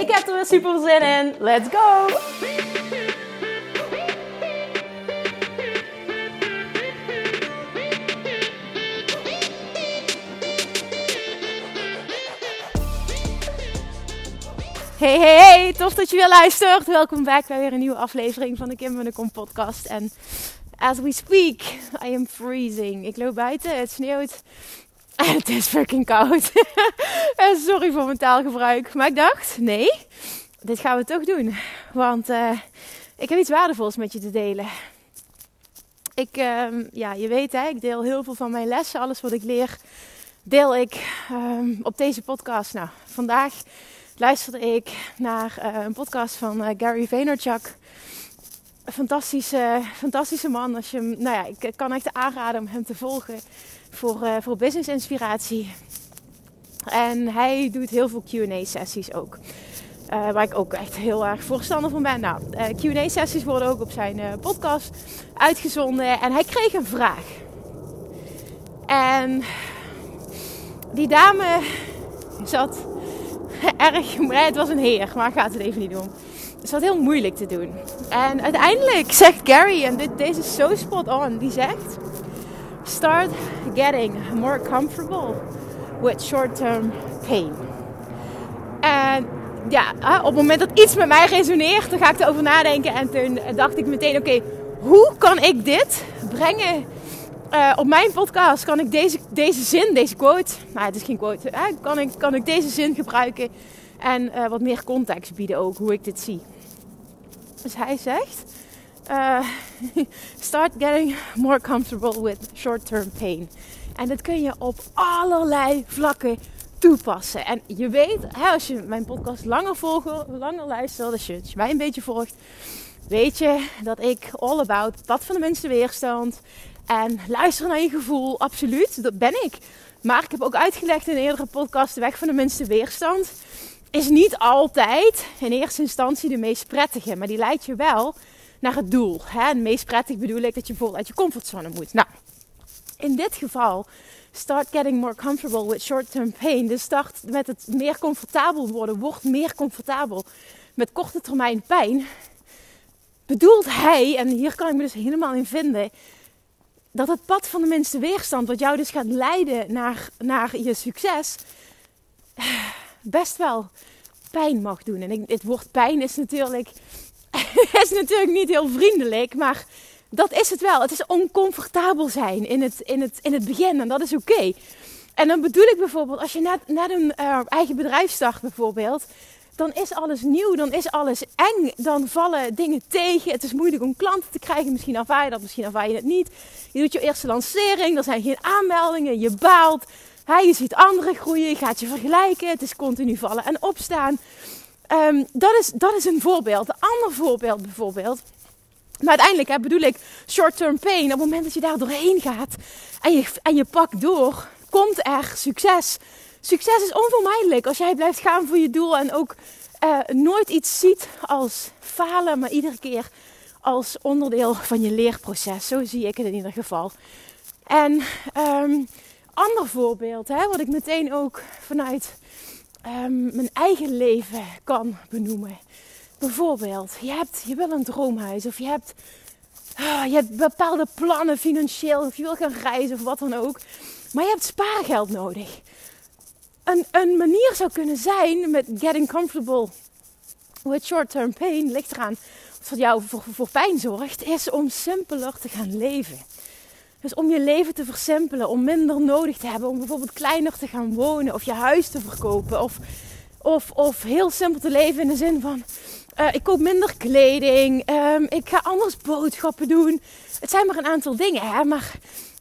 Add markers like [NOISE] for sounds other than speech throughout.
Ik heb er weer super zin in. Let's go! Hey, hey, hey, tof dat je weer luistert. Welkom back bij weer een nieuwe aflevering van de Kim en de Kom podcast. En as we speak, I am freezing. Ik loop buiten, het sneeuwt [LAUGHS] het is fucking koud. [LAUGHS] en sorry voor mijn taalgebruik. Maar ik dacht, nee, dit gaan we toch doen. Want uh, ik heb iets waardevols met je te delen. Ik, uh, ja, je weet hè, ik deel heel veel van mijn lessen. Alles wat ik leer, deel ik um, op deze podcast. Nou, vandaag luisterde ik naar uh, een podcast van Gary Vaynerchuk. Fantastische, fantastische man. Als je, nou ja, ik kan echt aanraden om hem te volgen voor, uh, voor business inspiratie. En hij doet heel veel QA sessies ook. Uh, waar ik ook echt heel erg voorstander van ben. Nou, uh, QA sessies worden ook op zijn podcast uitgezonden. En hij kreeg een vraag. En die dame zat [LAUGHS] erg, het was een heer, maar gaat het even niet doen. Het was heel moeilijk te doen. En uiteindelijk zegt Gary, en dit, deze is zo spot on, die zegt: Start getting more comfortable with short-term pain. En ja, op het moment dat iets met mij resoneert, dan ga ik erover nadenken. En toen dacht ik meteen: oké, hoe kan ik dit brengen uh, op mijn podcast kan ik deze, deze zin, deze quote, nou het is geen quote, kan, ik, kan ik deze zin gebruiken en uh, wat meer context bieden ook, hoe ik dit zie. Dus hij zegt, uh, [LAUGHS] start getting more comfortable with short-term pain. En dat kun je op allerlei vlakken toepassen. En je weet, als je mijn podcast langer volgt, langer luistert, als je, mij een beetje volgt, weet je dat ik all about pad van de minste weerstand en luisteren naar je gevoel, absoluut, dat ben ik. Maar ik heb ook uitgelegd in een eerdere podcast, de weg van de minste weerstand is niet altijd in eerste instantie de meest prettige. Maar die leidt je wel naar het doel. Hè? En meest prettig bedoel ik dat je bijvoorbeeld uit je comfortzone moet. Nou, in dit geval, start getting more comfortable with short-term pain. Dus start met het meer comfortabel worden. Word meer comfortabel met korte termijn pijn. Bedoelt hij, en hier kan ik me dus helemaal in vinden dat het pad van de minste weerstand, wat jou dus gaat leiden naar, naar je succes, best wel pijn mag doen. En ik, het woord pijn is natuurlijk, [LAUGHS] is natuurlijk niet heel vriendelijk, maar dat is het wel. Het is oncomfortabel zijn in het, in het, in het begin en dat is oké. En dan bedoel ik bijvoorbeeld, als je net, net een uh, eigen bedrijf start bijvoorbeeld, dan is alles nieuw, dan is alles eng, dan vallen dingen tegen. Het is moeilijk om klanten te krijgen. Misschien ervaar je dat, misschien ervaar je het niet. Je doet je eerste lancering, er zijn geen aanmeldingen, je baalt. je ziet anderen groeien, je gaat je vergelijken. Het is continu vallen en opstaan. Um, dat, is, dat is een voorbeeld. Een ander voorbeeld bijvoorbeeld. Maar uiteindelijk hè, bedoel ik short-term pain. Op het moment dat je daar doorheen gaat en je, en je pakt door, komt er succes succes is onvermijdelijk als jij blijft gaan voor je doel en ook uh, nooit iets ziet als falen, maar iedere keer als onderdeel van je leerproces. Zo zie ik het in ieder geval. En um, ander voorbeeld, hè, wat ik meteen ook vanuit um, mijn eigen leven kan benoemen. Bijvoorbeeld, je, hebt, je wil een droomhuis of je hebt, uh, je hebt bepaalde plannen financieel of je wil gaan reizen of wat dan ook. Maar je hebt spaargeld nodig een, een manier zou kunnen zijn met getting comfortable with short-term pain, ligt eraan wat jou voor pijn zorgt, is om simpeler te gaan leven. Dus om je leven te versimpelen, om minder nodig te hebben, om bijvoorbeeld kleiner te gaan wonen of je huis te verkopen. Of, of, of heel simpel te leven in de zin van, uh, ik koop minder kleding, um, ik ga anders boodschappen doen. Het zijn maar een aantal dingen, hè? maar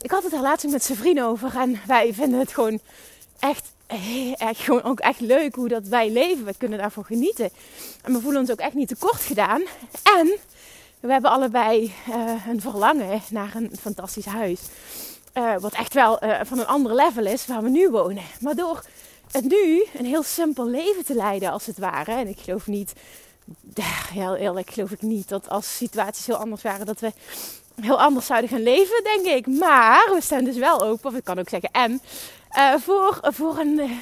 ik had het er laatst met zijn vriend over en wij vinden het gewoon echt eh, echt, gewoon ook echt leuk hoe dat wij leven. We kunnen daarvan genieten. En we voelen ons ook echt niet tekort gedaan. En we hebben allebei uh, een verlangen naar een fantastisch huis. Uh, wat echt wel uh, van een ander level is waar we nu wonen. Maar door het nu een heel simpel leven te leiden als het ware. En ik geloof niet, heel eerlijk geloof ik niet dat als situaties heel anders waren dat we heel anders zouden gaan leven, denk ik. Maar we staan dus wel open, of ik kan ook zeggen en, voor, voor, een,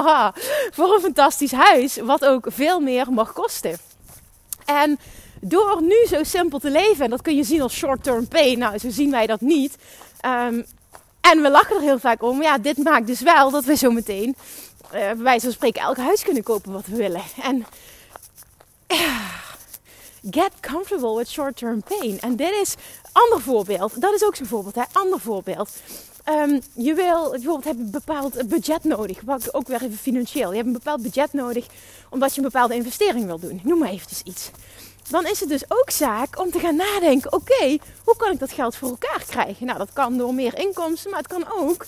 [LAUGHS] voor een fantastisch huis, wat ook veel meer mag kosten. En door nu zo simpel te leven, en dat kun je zien als short-term pain, nou zo zien wij dat niet. Um, en we lachen er heel vaak om. Ja, dit maakt dus wel dat we zo meteen, uh, bij wijze van spreken, elk huis kunnen kopen wat we willen. En get comfortable with short-term pain. En dit is ander voorbeeld. Dat is ook zo'n voorbeeld, hè? Ander voorbeeld. Um, je wil bijvoorbeeld hebben een bepaald budget nodig. Ook weer even financieel. Je hebt een bepaald budget nodig omdat je een bepaalde investering wil doen. Noem maar eventjes iets. Dan is het dus ook zaak om te gaan nadenken: oké, hoe kan ik dat geld voor elkaar krijgen? Nou, dat kan door meer inkomsten, maar het kan ook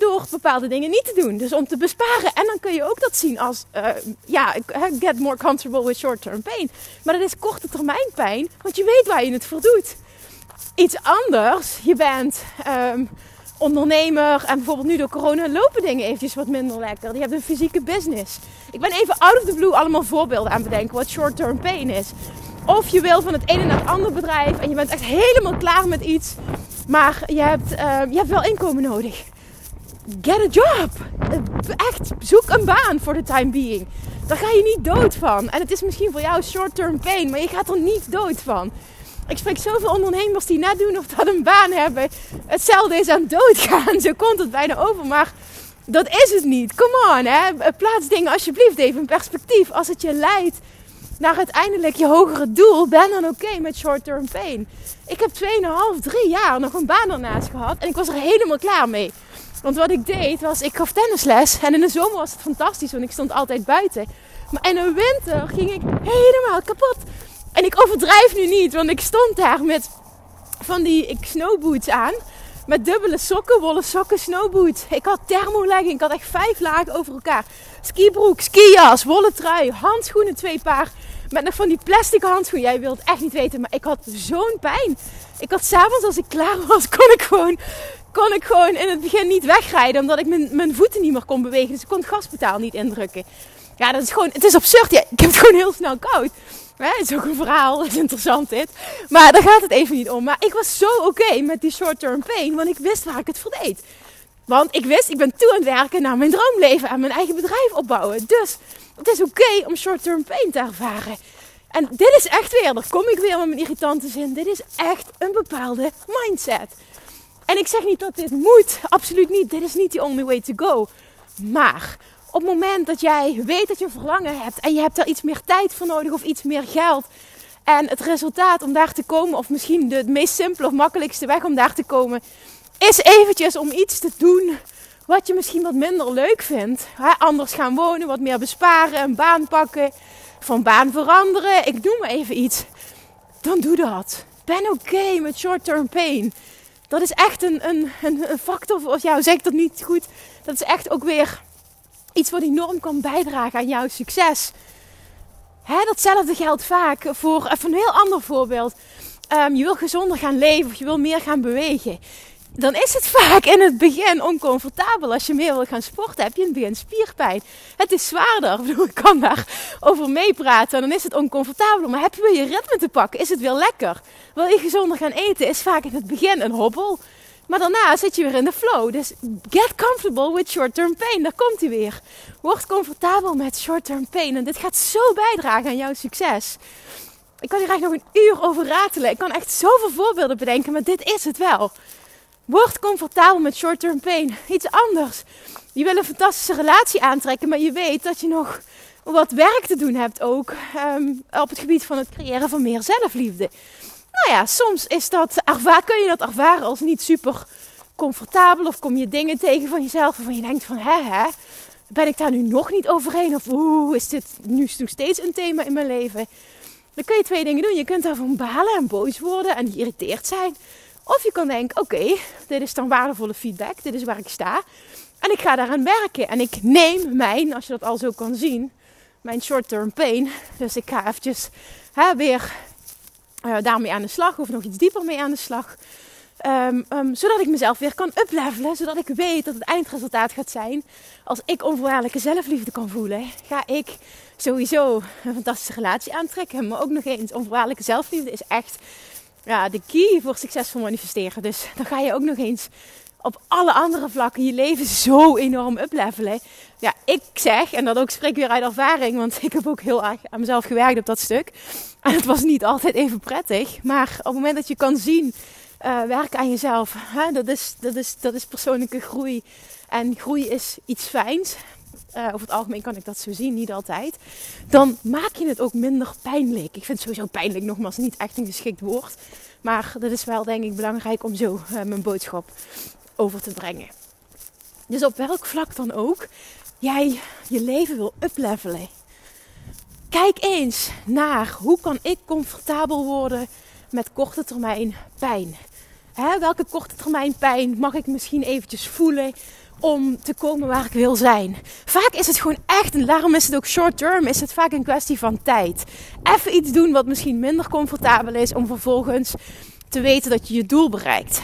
door bepaalde dingen niet te doen. Dus om te besparen. En dan kun je ook dat zien als, uh, ja, get more comfortable with short-term pain. Maar dat is korte termijn pijn, want je weet waar je het voor doet. Iets anders, je bent um, ondernemer en bijvoorbeeld nu door corona lopen dingen eventjes wat minder lekker. Je hebt een fysieke business. Ik ben even out of the blue allemaal voorbeelden aan bedenken wat short-term pain is. Of je wil van het ene naar het andere bedrijf en je bent echt helemaal klaar met iets, maar je hebt, uh, je hebt wel inkomen nodig get a job. Echt, zoek een baan voor de time being. Daar ga je niet dood van. En het is misschien voor jou short-term pain, maar je gaat er niet dood van. Ik spreek zoveel ondernemers die net doen of dat een baan hebben. Hetzelfde is aan doodgaan. Zo komt het bijna over. Maar dat is het niet. Come on, hè. Plaats dingen alsjeblieft even in perspectief. Als het je leidt naar uiteindelijk je hogere doel, ben dan oké met short-term pain. Ik heb 2,5, 3 jaar nog een baan ernaast gehad. En ik was er helemaal klaar mee. Want wat ik deed was, ik gaf tennisles. En in de zomer was het fantastisch, want ik stond altijd buiten. Maar in de winter ging ik helemaal kapot. En ik overdrijf nu niet, want ik stond daar met van die ik snowboots aan. Met dubbele sokken, wollen sokken, snowboots. Ik had thermolegging, ik had echt vijf lagen over elkaar. Skibroek, skijas, wollen trui, handschoenen, twee paar. Met nog van die plastic handschoenen. Jij wilt echt niet weten, maar ik had zo'n pijn. Ik had s'avonds als ik klaar was, kon ik gewoon kon ik gewoon in het begin niet wegrijden. Omdat ik mijn, mijn voeten niet meer kon bewegen. Dus ik kon het gaspedaal niet indrukken. Ja, dat is gewoon, het is absurd. Ja, ik heb het gewoon heel snel koud. Het is ook een verhaal, dat is interessant dit. Maar daar gaat het even niet om. Maar ik was zo oké met die short-term pain, want ik wist waar ik het voor deed. Want ik wist, ik ben toe aan het werken naar mijn droomleven en mijn eigen bedrijf opbouwen. Dus het is oké om short-term pain te ervaren. En dit is echt weer, daar kom ik weer met mijn irritante zin. Dit is echt een bepaalde mindset. En ik zeg niet dat dit moet, absoluut niet. Dit is niet the only way to go. Maar op het moment dat jij weet dat je verlangen hebt en je hebt daar iets meer tijd voor nodig of iets meer geld. En het resultaat om daar te komen, of misschien de meest simpele of makkelijkste weg om daar te komen, is eventjes om iets te doen wat je misschien wat minder leuk vindt. anders gaan wonen, wat meer besparen, een baan pakken, van baan veranderen. Ik noem maar even iets. Dan doe dat. Ben oké met short-term pain dat is echt een, een, een, factor. Of jou zeg ik dat niet goed. Dat is echt ook weer iets wat enorm kan bijdragen aan jouw succes. Hè, datzelfde geldt vaak voor een heel ander voorbeeld. Um, je wil gezonder gaan leven of je wil meer gaan bewegen dan is het vaak in het begin oncomfortabel. Als je meer wil gaan sporten, heb je in het begin spierpijn. Het is zwaarder. [LAUGHS] Ik kan daar over meepraten. Dan is het oncomfortabel. Maar heb je weer je ritme te pakken, is het weer lekker. Wil je gezonder gaan eten, is vaak in het begin een hobbel. Maar daarna zit je weer in de flow. Dus get comfortable with short-term pain. Daar komt hij weer. Word comfortabel met short-term pain. En dit gaat zo bijdragen aan jouw succes. Ik kan hier eigenlijk nog een uur over ratelen. Ik kan echt zoveel voorbeelden bedenken, maar dit is het wel. Word comfortabel met short-term pain. Iets anders. Je wil een fantastische relatie aantrekken, maar je weet dat je nog wat werk te doen hebt ook um, op het gebied van het creëren van meer zelfliefde. Nou ja, soms is dat, ervaar, kun je dat ervaren als niet super comfortabel of kom je dingen tegen van jezelf waarvan je denkt van hè hè, ben ik daar nu nog niet overheen of oeh, is dit nu nog steeds een thema in mijn leven? Dan kun je twee dingen doen. Je kunt daarvan balen en boos worden en geïrriteerd zijn. Of je kan denken, oké, dit is dan waardevolle feedback. Dit is waar ik sta. En ik ga daaraan werken. En ik neem mijn, als je dat al zo kan zien, mijn short-term pain. Dus ik ga eventjes weer uh, daarmee aan de slag. Of nog iets dieper mee aan de slag. Um, um, zodat ik mezelf weer kan uplevelen. Zodat ik weet dat het eindresultaat gaat zijn. Als ik onvoorwaardelijke zelfliefde kan voelen, ga ik sowieso een fantastische relatie aantrekken. Maar ook nog eens, onvoorwaardelijke zelfliefde is echt ja, de key voor succesvol manifesteren. Dus dan ga je ook nog eens op alle andere vlakken je leven zo enorm uplevelen. Ja, ik zeg, en dat ook spreek weer uit ervaring, want ik heb ook heel erg aan mezelf gewerkt op dat stuk. En het was niet altijd even prettig. Maar op het moment dat je kan zien, uh, werk aan jezelf, hè, dat, is, dat, is, dat is persoonlijke groei. En groei is iets fijns. Uh, over het algemeen kan ik dat zo zien, niet altijd. Dan maak je het ook minder pijnlijk. Ik vind sowieso pijnlijk, nogmaals, niet echt een geschikt woord. Maar dat is wel, denk ik, belangrijk om zo uh, mijn boodschap over te brengen. Dus op welk vlak dan ook jij je leven wil uplevelen. Kijk eens naar hoe kan ik comfortabel worden met korte termijn pijn. Hè, welke korte termijn pijn mag ik misschien eventjes voelen om te komen waar ik wil zijn. Vaak is het gewoon echt, en daarom is het ook short term, is het vaak een kwestie van tijd. Even iets doen wat misschien minder comfortabel is om vervolgens te weten dat je je doel bereikt.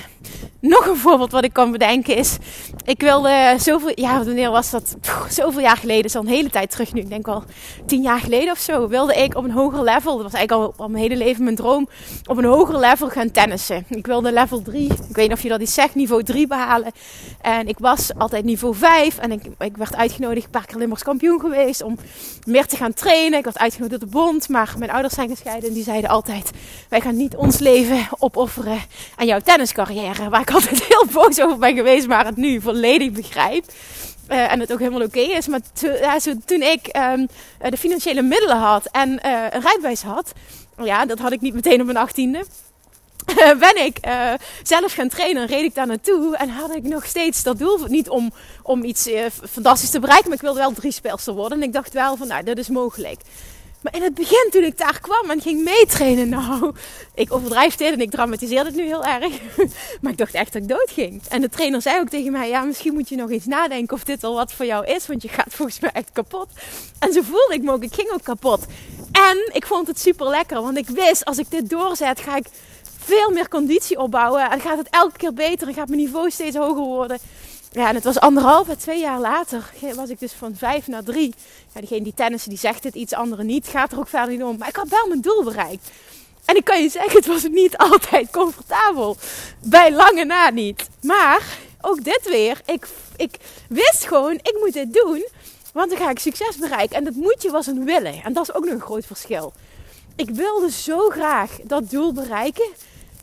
Nog een voorbeeld wat ik kan bedenken is, ik wilde zoveel, ja wanneer was dat? zoveel jaar geleden, is al een hele tijd terug nu, ik denk al tien jaar geleden of zo, wilde ik op een hoger level, dat was eigenlijk al, al mijn hele leven mijn droom, op een hoger level gaan tennissen. Ik wilde level 3, ik weet niet of je dat iets zegt, niveau 3 behalen. En ik was altijd niveau 5 en ik, ik werd uitgenodigd, een paar keer Limburgs kampioen geweest, om meer te gaan trainen. Ik werd uitgenodigd door de bond, maar mijn ouders zijn gescheiden en die zeiden altijd, wij gaan niet ons leven opofferen aan jouw tenniscarrière, waar ik [LAUGHS] altijd heel boos over ben geweest, maar het nu volledig begrijp. Uh, en het ook helemaal oké is. Maar toen ik um, de financiële middelen had en uh, een rijbewijs had, ja, dat had ik niet meteen op mijn achttiende. [LAUGHS] ben ik zelf gaan trainen, reed ik daar naartoe en had ik nog steeds dat doel. Niet om, om iets fantastisch te bereiken, maar ik wilde wel drie speelster worden. En ik dacht wel van, nou, dat is mogelijk. Maar in het begin, toen ik daar kwam en ging meetrainen, nou, ik overdrijf dit en ik dramatiseer het nu heel erg. [LAUGHS] maar ik dacht echt dat ik dood ging. En de trainer zei ook tegen mij, ja, misschien moet je nog eens nadenken of dit al wat voor jou is, want je gaat [LAUGHS] volgens mij echt kapot. En zo voelde ik me ook, ik ging ook kapot. En ik vond het super lekker, want ik wist, als ik dit doorzet, ga ik veel meer conditie opbouwen. En gaat het elke keer beter en gaat mijn niveau steeds hoger worden. Ja, en het was anderhalf, twee jaar later was ik dus van vijf naar drie. Ja, diegene die tennissen, die zegt het, iets andere niet. Gaat er ook verder niet om. Maar ik had wel mijn doel bereikt. En ik kan je zeggen, het was niet [LAUGHS] altijd comfortabel. Bij lange na niet. Maar ook dit weer. Ik, ik wist gewoon, ik moet dit doen. Want dan ga ik succes bereiken. En dat moetje was een willen. En dat is ook nog een groot verschil. Ik wilde zo graag dat doel bereiken.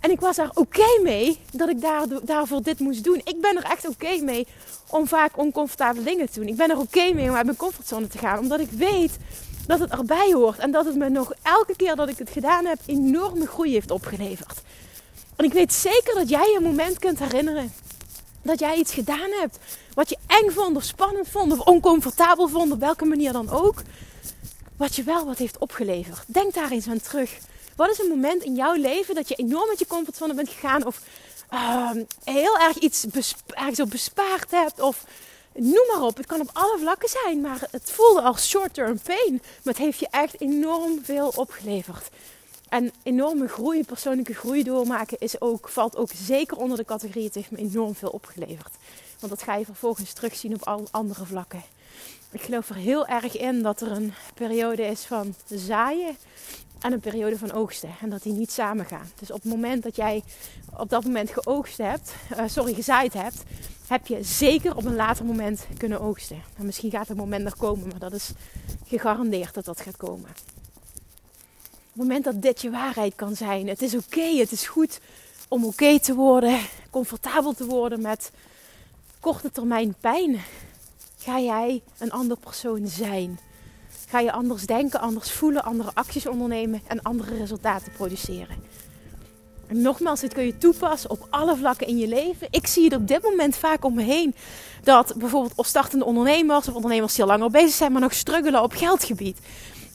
En ik was daar oké mee dat ik daarvoor dit moest doen. Ik ben er echt oké mee om vaak oncomfortabele dingen te doen. Ik ben er oké mee om uit mijn comfortzone te gaan. Omdat ik weet dat het erbij hoort. En dat het me nog elke keer dat ik het gedaan heb enorme groei heeft opgeleverd. En ik weet zeker dat jij je een moment kunt herinneren. Dat jij iets gedaan hebt wat je eng vond of spannend vond of oncomfortabel vond. Op welke manier dan ook. Wat je wel wat heeft opgeleverd. Denk daar eens aan terug. Wat is een moment in jouw leven dat je enorm met je comfortzone bent gegaan of uh, heel erg iets ergens op bespaard hebt of noem maar op. Het kan op alle vlakken zijn, maar het voelde als short-term pain. Maar het heeft je echt enorm veel opgeleverd. En enorme groei, persoonlijke groei doormaken is ook, valt ook zeker onder de categorie. Het heeft me enorm veel opgeleverd. Want dat ga je vervolgens terugzien op al andere vlakken. Ik geloof er heel erg in dat er een periode is van zaaien en een periode van oogsten. En dat die niet samen gaan. Dus op het moment dat jij op dat moment geoogst hebt, uh, sorry, gezaaid hebt, heb je zeker op een later moment kunnen oogsten. En misschien gaat het moment nog komen, maar dat is gegarandeerd dat dat gaat komen. Op het moment dat dit je waarheid kan zijn, het is oké, het is goed om oké te worden, comfortabel te worden met korte termijn pijn, ga jij een ander persoon zijn ga je anders denken, anders voelen, andere acties ondernemen en andere resultaten produceren. En nogmaals, dit kun je toepassen op alle vlakken in je leven. Ik zie het op dit moment vaak om me heen dat bijvoorbeeld startende ondernemers of ondernemers die al langer bezig zijn, maar nog struggelen op geldgebied.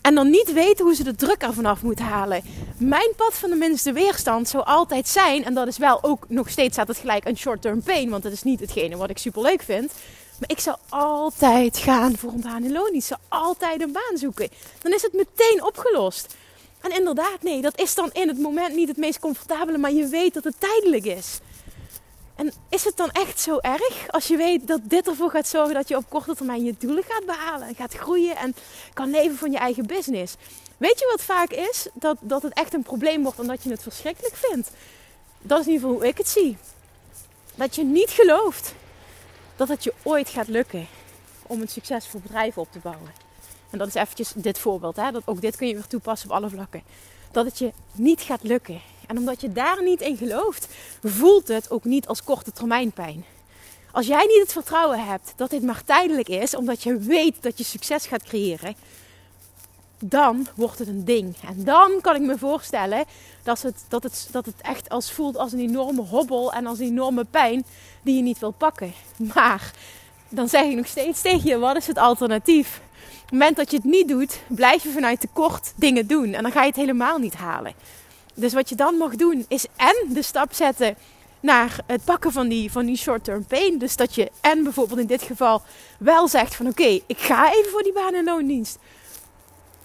En dan niet weten hoe ze de druk er vanaf moeten halen. Mijn pad van de minste weerstand zou altijd zijn, en dat is wel ook nog steeds staat het gelijk een short-term pain, want dat is niet hetgene wat ik super leuk vind. Maar ik zou altijd gaan voor een baan in loon. Ik zou altijd een baan zoeken. Dan is het meteen opgelost. En inderdaad, nee, dat is dan in het moment niet het meest comfortabele, maar je weet dat het tijdelijk is. En is het dan echt zo erg als je weet dat dit ervoor gaat zorgen dat je op korte termijn je doelen gaat behalen en gaat groeien en kan leven van je eigen business? Weet je wat vaak is? Dat, dat het echt een probleem wordt omdat je het verschrikkelijk vindt. Dat is in ieder geval hoe ik het zie. Dat je niet gelooft dat het je ooit gaat lukken om een succesvol bedrijf op te bouwen. En dat is eventjes dit voorbeeld. Hè? Dat, ook dit kun je weer toepassen op alle vlakken. Dat het je niet gaat lukken. En omdat je daar niet in gelooft, voelt het ook niet als korte termijn pijn. Als jij niet het vertrouwen hebt dat dit maar tijdelijk is, omdat je weet dat je succes gaat creëren, dan wordt het een ding. En dan kan ik me voorstellen dat het, dat het, dat het echt als voelt als een enorme hobbel en als een enorme pijn die je niet wil pakken. Maar dan zeg ik nog steeds tegen je, wat is het alternatief? Op het moment dat je het niet doet, blijf je vanuit tekort dingen doen. En dan ga je het helemaal niet halen. Dus wat je dan mag doen, is en de stap zetten naar het pakken van die, van die short-term pain. Dus dat je en bijvoorbeeld in dit geval wel zegt van oké, ik ga even voor die baan- en loondienst.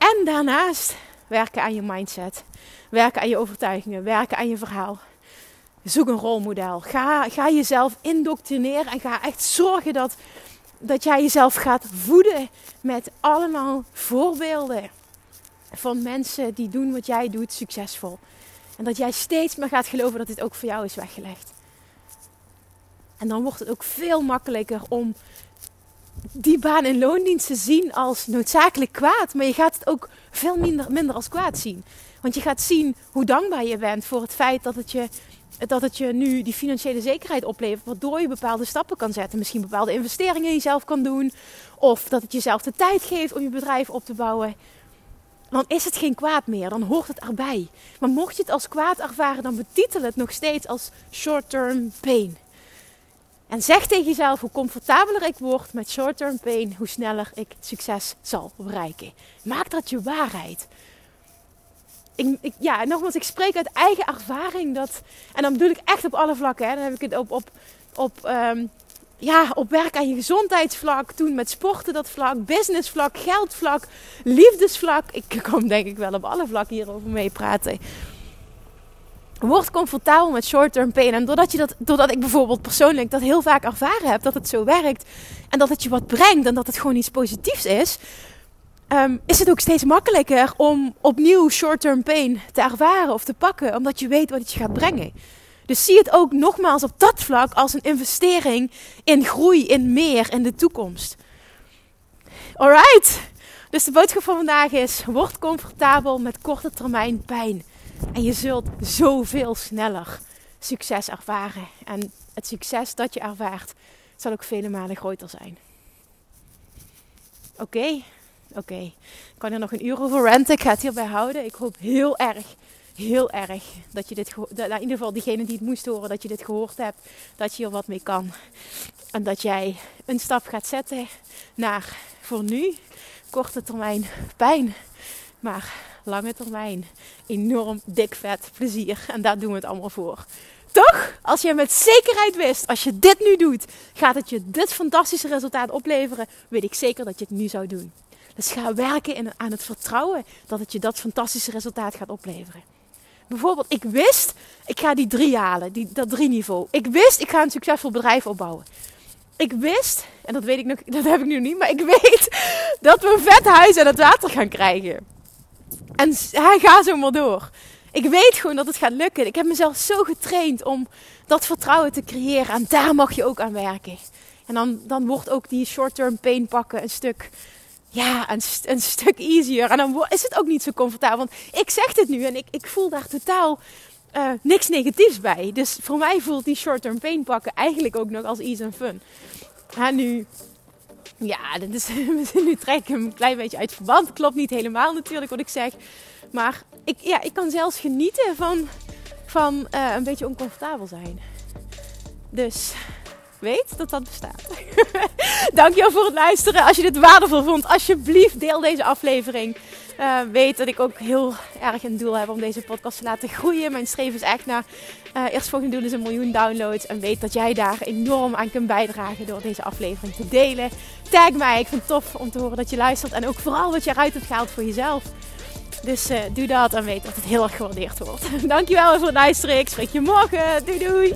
En daarnaast werken aan je mindset. Werken aan je overtuigingen. Werken aan je verhaal. Zoek een rolmodel. Ga, ga jezelf indoctrineren en ga echt zorgen dat, dat jij jezelf gaat voeden met allemaal voorbeelden van mensen die doen wat jij doet succesvol. En dat jij steeds meer gaat geloven dat dit ook voor jou is weggelegd. En dan wordt het ook veel makkelijker om die baan in loondienst te zien als noodzakelijk kwaad. Maar je gaat het ook veel minder, minder als kwaad zien. Want je gaat zien hoe dankbaar je bent voor het feit dat het je, dat het je nu die financiële zekerheid oplevert. Waardoor je bepaalde stappen kan zetten. Misschien bepaalde investeringen die je zelf kan doen. Of dat het jezelf de tijd geeft om je bedrijf op te bouwen. Dan is het geen kwaad meer. Dan hoort het erbij. Maar mocht je het als kwaad ervaren, dan betitel het nog steeds als short-term pain. En zeg tegen jezelf hoe comfortabeler ik word met short-term pain, hoe sneller ik succes zal bereiken. Maak dat je waarheid. Ik, ja, nogmaals, ik spreek uit eigen ervaring dat. En dan bedoel ik echt op alle vlakken. Hè. Dan heb ik het op, op, op, um, ja, op werk aan je gezondheidsvlak, toen met sporten dat vlak, businessvlak, geldvlak, liefdesvlak. Ik kan denk ik wel op alle vlakken hierover meepraten. Word comfortabel met short-term pain. En doordat, je dat, doordat ik bijvoorbeeld persoonlijk dat heel vaak ervaren heb, dat het zo werkt. En dat het je wat brengt en dat het gewoon iets positiefs is. Um, is het ook steeds makkelijker om opnieuw short-term pain te ervaren of te pakken. Omdat je weet wat het je gaat brengen. Dus zie het ook nogmaals op dat vlak als een investering in groei, in meer, in de toekomst. Alright. Dus de boodschap van vandaag is: word comfortabel met korte termijn pijn. En je zult zoveel sneller succes ervaren. En het succes dat je ervaart zal ook vele malen groter zijn. Oké, oké. Ik kan er nog een uur over renten. Ik ga het hierbij houden. Ik hoop heel erg, heel erg dat je dit, nou, in ieder geval diegene die het moest horen, dat je dit gehoord hebt. Dat je hier wat mee kan. En dat jij een stap gaat zetten naar voor nu korte termijn pijn. Maar lange termijn enorm dik vet plezier. En daar doen we het allemaal voor. Toch? Als je met zekerheid wist, als je dit nu doet, gaat het je dit fantastische resultaat opleveren, weet ik zeker dat je het nu zou doen. Dus ga werken in, aan het vertrouwen dat het je dat fantastische resultaat gaat opleveren. Bijvoorbeeld, ik wist, ik ga die drie halen, die, dat drie niveau. Ik wist, ik ga een succesvol bedrijf opbouwen. Ik wist, en dat weet ik nog, [LAUGHS] dat heb ik nu niet, maar ik weet [LAUGHS] dat we een vet huis en het water gaan krijgen. En hij gaat zo maar door. Ik weet gewoon dat het gaat lukken. Ik heb mezelf zo getraind om dat vertrouwen te creëren. En daar mag je ook aan werken. En dan, dan wordt ook die short-term pain pakken een stuk, ja, een, stuk easier. En dan is het ook niet zo comfortabel. Want ik zeg dit nu en ik, ik voel daar totaal uh, niks negatiefs bij. Dus voor mij voelt die short-term pain pakken eigenlijk ook nog als ease en fun. En nu ja, dat is, [LAUGHS] nu trek ik hem een klein beetje uit verband. Klopt niet helemaal natuurlijk wat ik zeg. Maar ik, ja, ik kan zelfs genieten van, van uh, een beetje oncomfortabel zijn. Dus weet dat dat bestaat. [LAUGHS] Dankjewel voor het luisteren. Als je dit waardevol vond, alsjeblieft deel deze aflevering. Uh, weet dat ik ook heel erg een doel heb om deze podcast te laten groeien. Mijn streven is echt naar uh, eerst volgende doen is een miljoen downloads. En weet dat jij daar enorm aan kunt bijdragen door deze aflevering te delen. Tag mij, ik vind het tof om te horen dat je luistert. En ook vooral wat je eruit hebt gehaald voor jezelf. Dus uh, doe dat en weet dat het heel erg gewaardeerd wordt. [LAUGHS] Dankjewel voor het luisteren. Ik spreek je morgen. Doei doei.